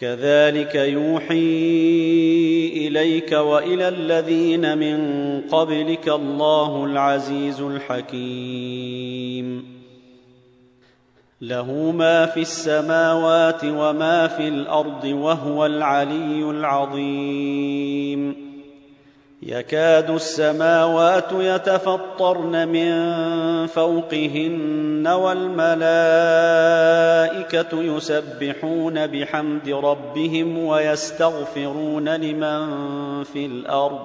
كذلك يوحي إليك وإلى الذين من قبلك الله العزيز الحكيم. له ما في السماوات وما في الأرض وهو العلي العظيم. يكاد السماوات يتفطرن من فوقهن والملائكة يسبحون بحمد ربهم ويستغفرون لمن في الأرض.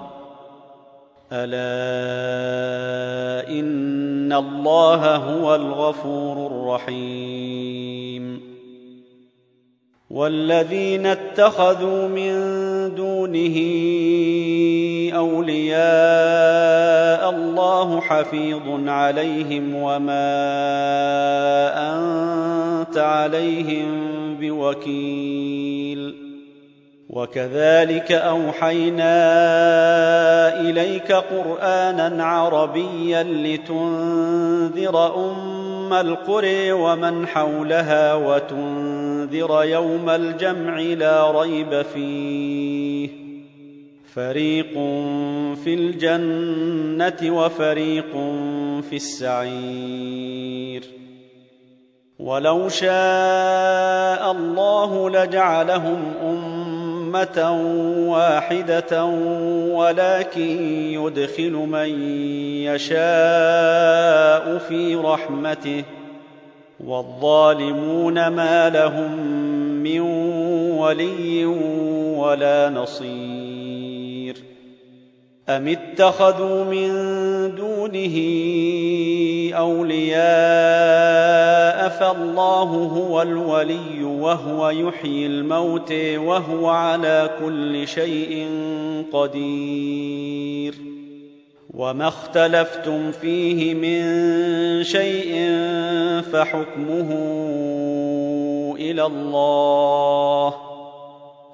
ألا إن الله هو الغفور الرحيم. والذين اتخذوا من دونه أولياء الله حفيظ عليهم وما أنت عليهم بوكيل. وكذلك أوحينا إليك قرآنا عربيا لتنذر أم القرى ومن حولها وتنذر يوم الجمع لا ريب فيه. فريق في الجنه وفريق في السعير ولو شاء الله لجعلهم امه واحدة ولكن يدخل من يشاء في رحمته والظالمون ما لهم من ولي ولا نصير أم اتخذوا من دونه أولياء فالله هو الولي وهو يحيي الموت وهو على كل شيء قدير وما اختلفتم فيه من شيء فحكمه إلى الله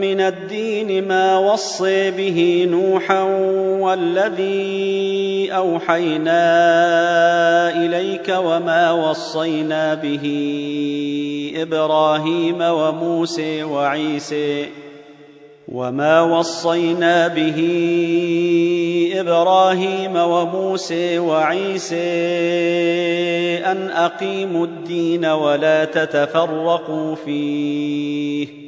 من الدين ما وصي به نوحا والذي أوحينا إليك وما وصينا به إبراهيم وموسى وعيسى وما وصينا به إبراهيم وموسى وعيسى أن أقيموا الدين ولا تتفرقوا فيه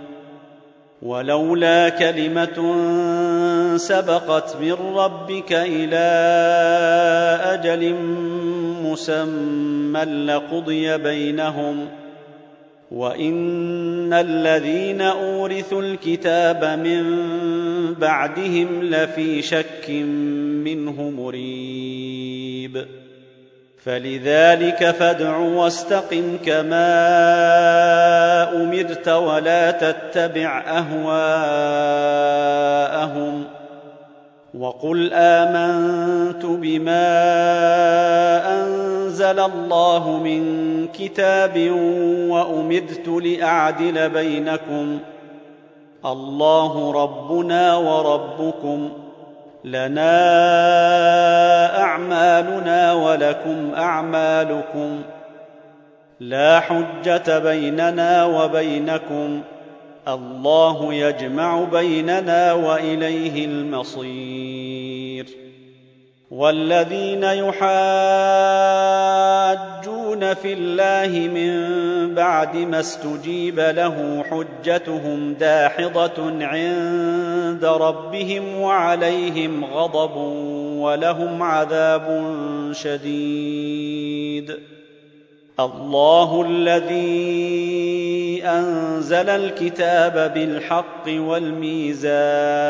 ولولا كلمة سبقت من ربك إلى أجل مسمى لقضي بينهم وإن الذين أورثوا الكتاب من بعدهم لفي شك منه مريب فلذلك فادع واستقم كما أمرت ولا تتبع أهواءهم وقل آمنت بما أنزل الله من كتاب وأمرت لأعدل بينكم الله ربنا وربكم لنا أعمالنا ولكم أعمالكم لا حجة بيننا وبينكم الله يجمع بيننا وإليه المصير والذين يحاجون في الله من بعد ما استجيب له حجتهم داحضة عند ربهم وعليهم غضب ولهم عذاب شديد. الله الذي أنزل الكتاب بالحق والميزان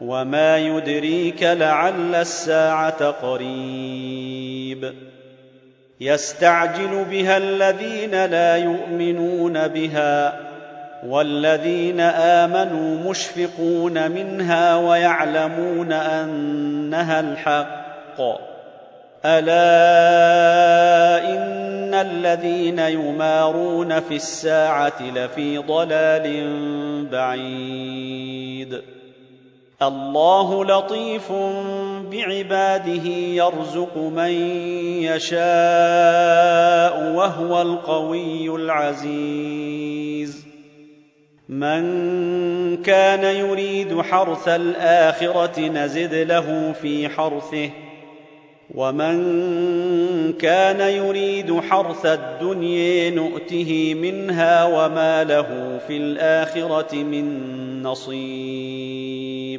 وما يدريك لعل الساعة قريب يستعجل بها الذين لا يؤمنون بها والذين امنوا مشفقون منها ويعلمون انها الحق الا ان الذين يمارون في الساعة لفي ضلال بعيد الله لطيف بعباده يرزق من يشاء وهو القوي العزيز. من كان يريد حرث الآخرة نزد له في حرثه ومن كان يريد حرث الدنيا نؤته منها وما له في الآخرة من نصيب.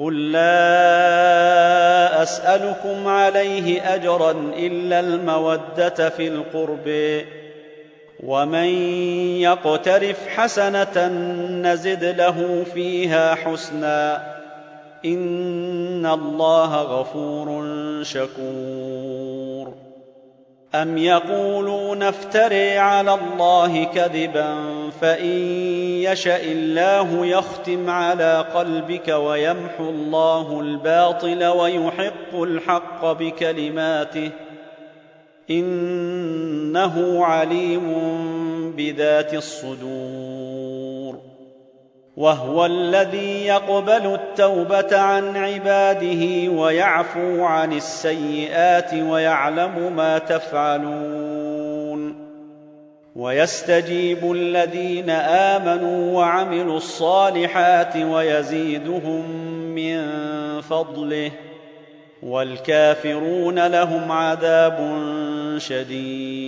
قل لا اسالكم عليه اجرا الا الموده في القرب ومن يقترف حسنه نزد له فيها حسنا ان الله غفور شكور ام يقولون افتري على الله كذبا فان يشا الله يختم على قلبك ويمحو الله الباطل ويحق الحق بكلماته انه عليم بذات الصدور وهو الذي يقبل التوبة عن عباده ويعفو عن السيئات ويعلم ما تفعلون. ويستجيب الذين آمنوا وعملوا الصالحات ويزيدهم من فضله. والكافرون لهم عذاب شديد.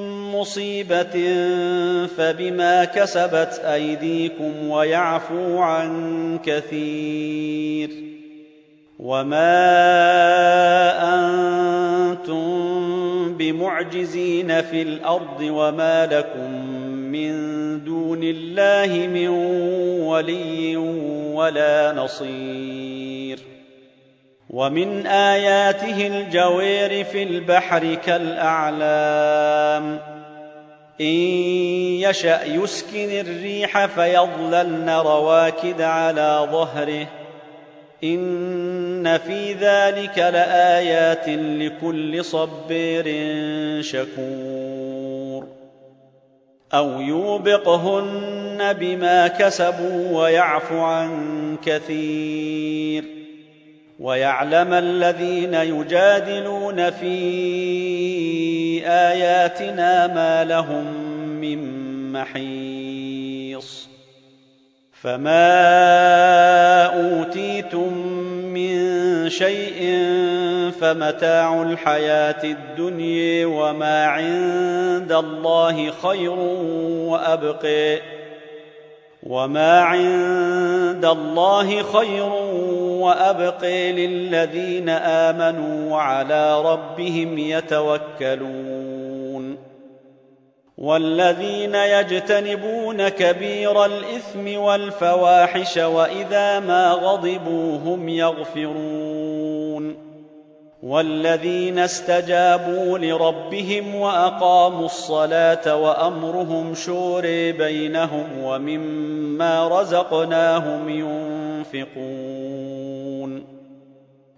مصيبه فبما كسبت ايديكم ويعفو عن كثير وما أنتم بمعجزين في الأرض وما لكم من دون الله من ولي ولا نصير ومن اياته الجوير في البحر كالاعلام إن يشأ يسكن الريح فيظللن رواكد على ظهره. إن في ذلك لآيات لكل صبير شكور. أو يوبقهن بما كسبوا ويعفو عن كثير. ويعلم الذين يجادلون في آياتنا ما لهم من محيص. فما أوتيتم من شيء فمتاع الحياة الدنيا وما عند الله خير وابقي وما عند الله خير وابقي للذين آمنوا وعلى ربهم يتوكلون والذين يجتنبون كبير الإثم والفواحش وإذا ما غضبوا هم يغفرون والذين استجابوا لربهم وأقاموا الصلاة وأمرهم شوري بينهم ومما رزقناهم ينفقون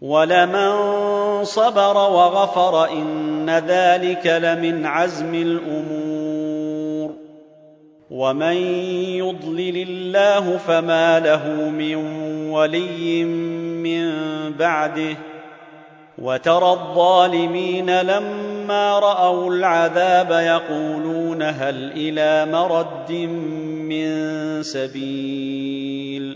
ولمن صبر وغفر إن ذلك لمن عزم الأمور ومن يضلل الله فما له من ولي من بعده وترى الظالمين لما رأوا العذاب يقولون هل إلى مرد من سبيل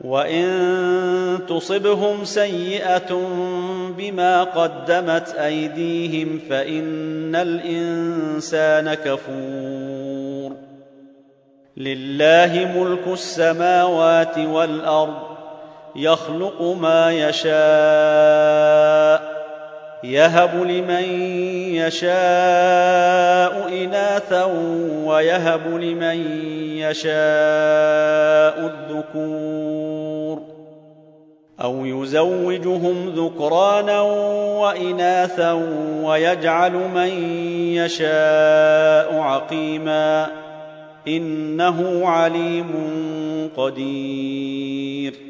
وان تصبهم سيئه بما قدمت ايديهم فان الانسان كفور لله ملك السماوات والارض يخلق ما يشاء يهب لمن يشاء اناثا ويهب لمن يشاء الذكور أو يزوجهم ذكرانا وإناثا ويجعل من يشاء عقيما إنه عليم قدير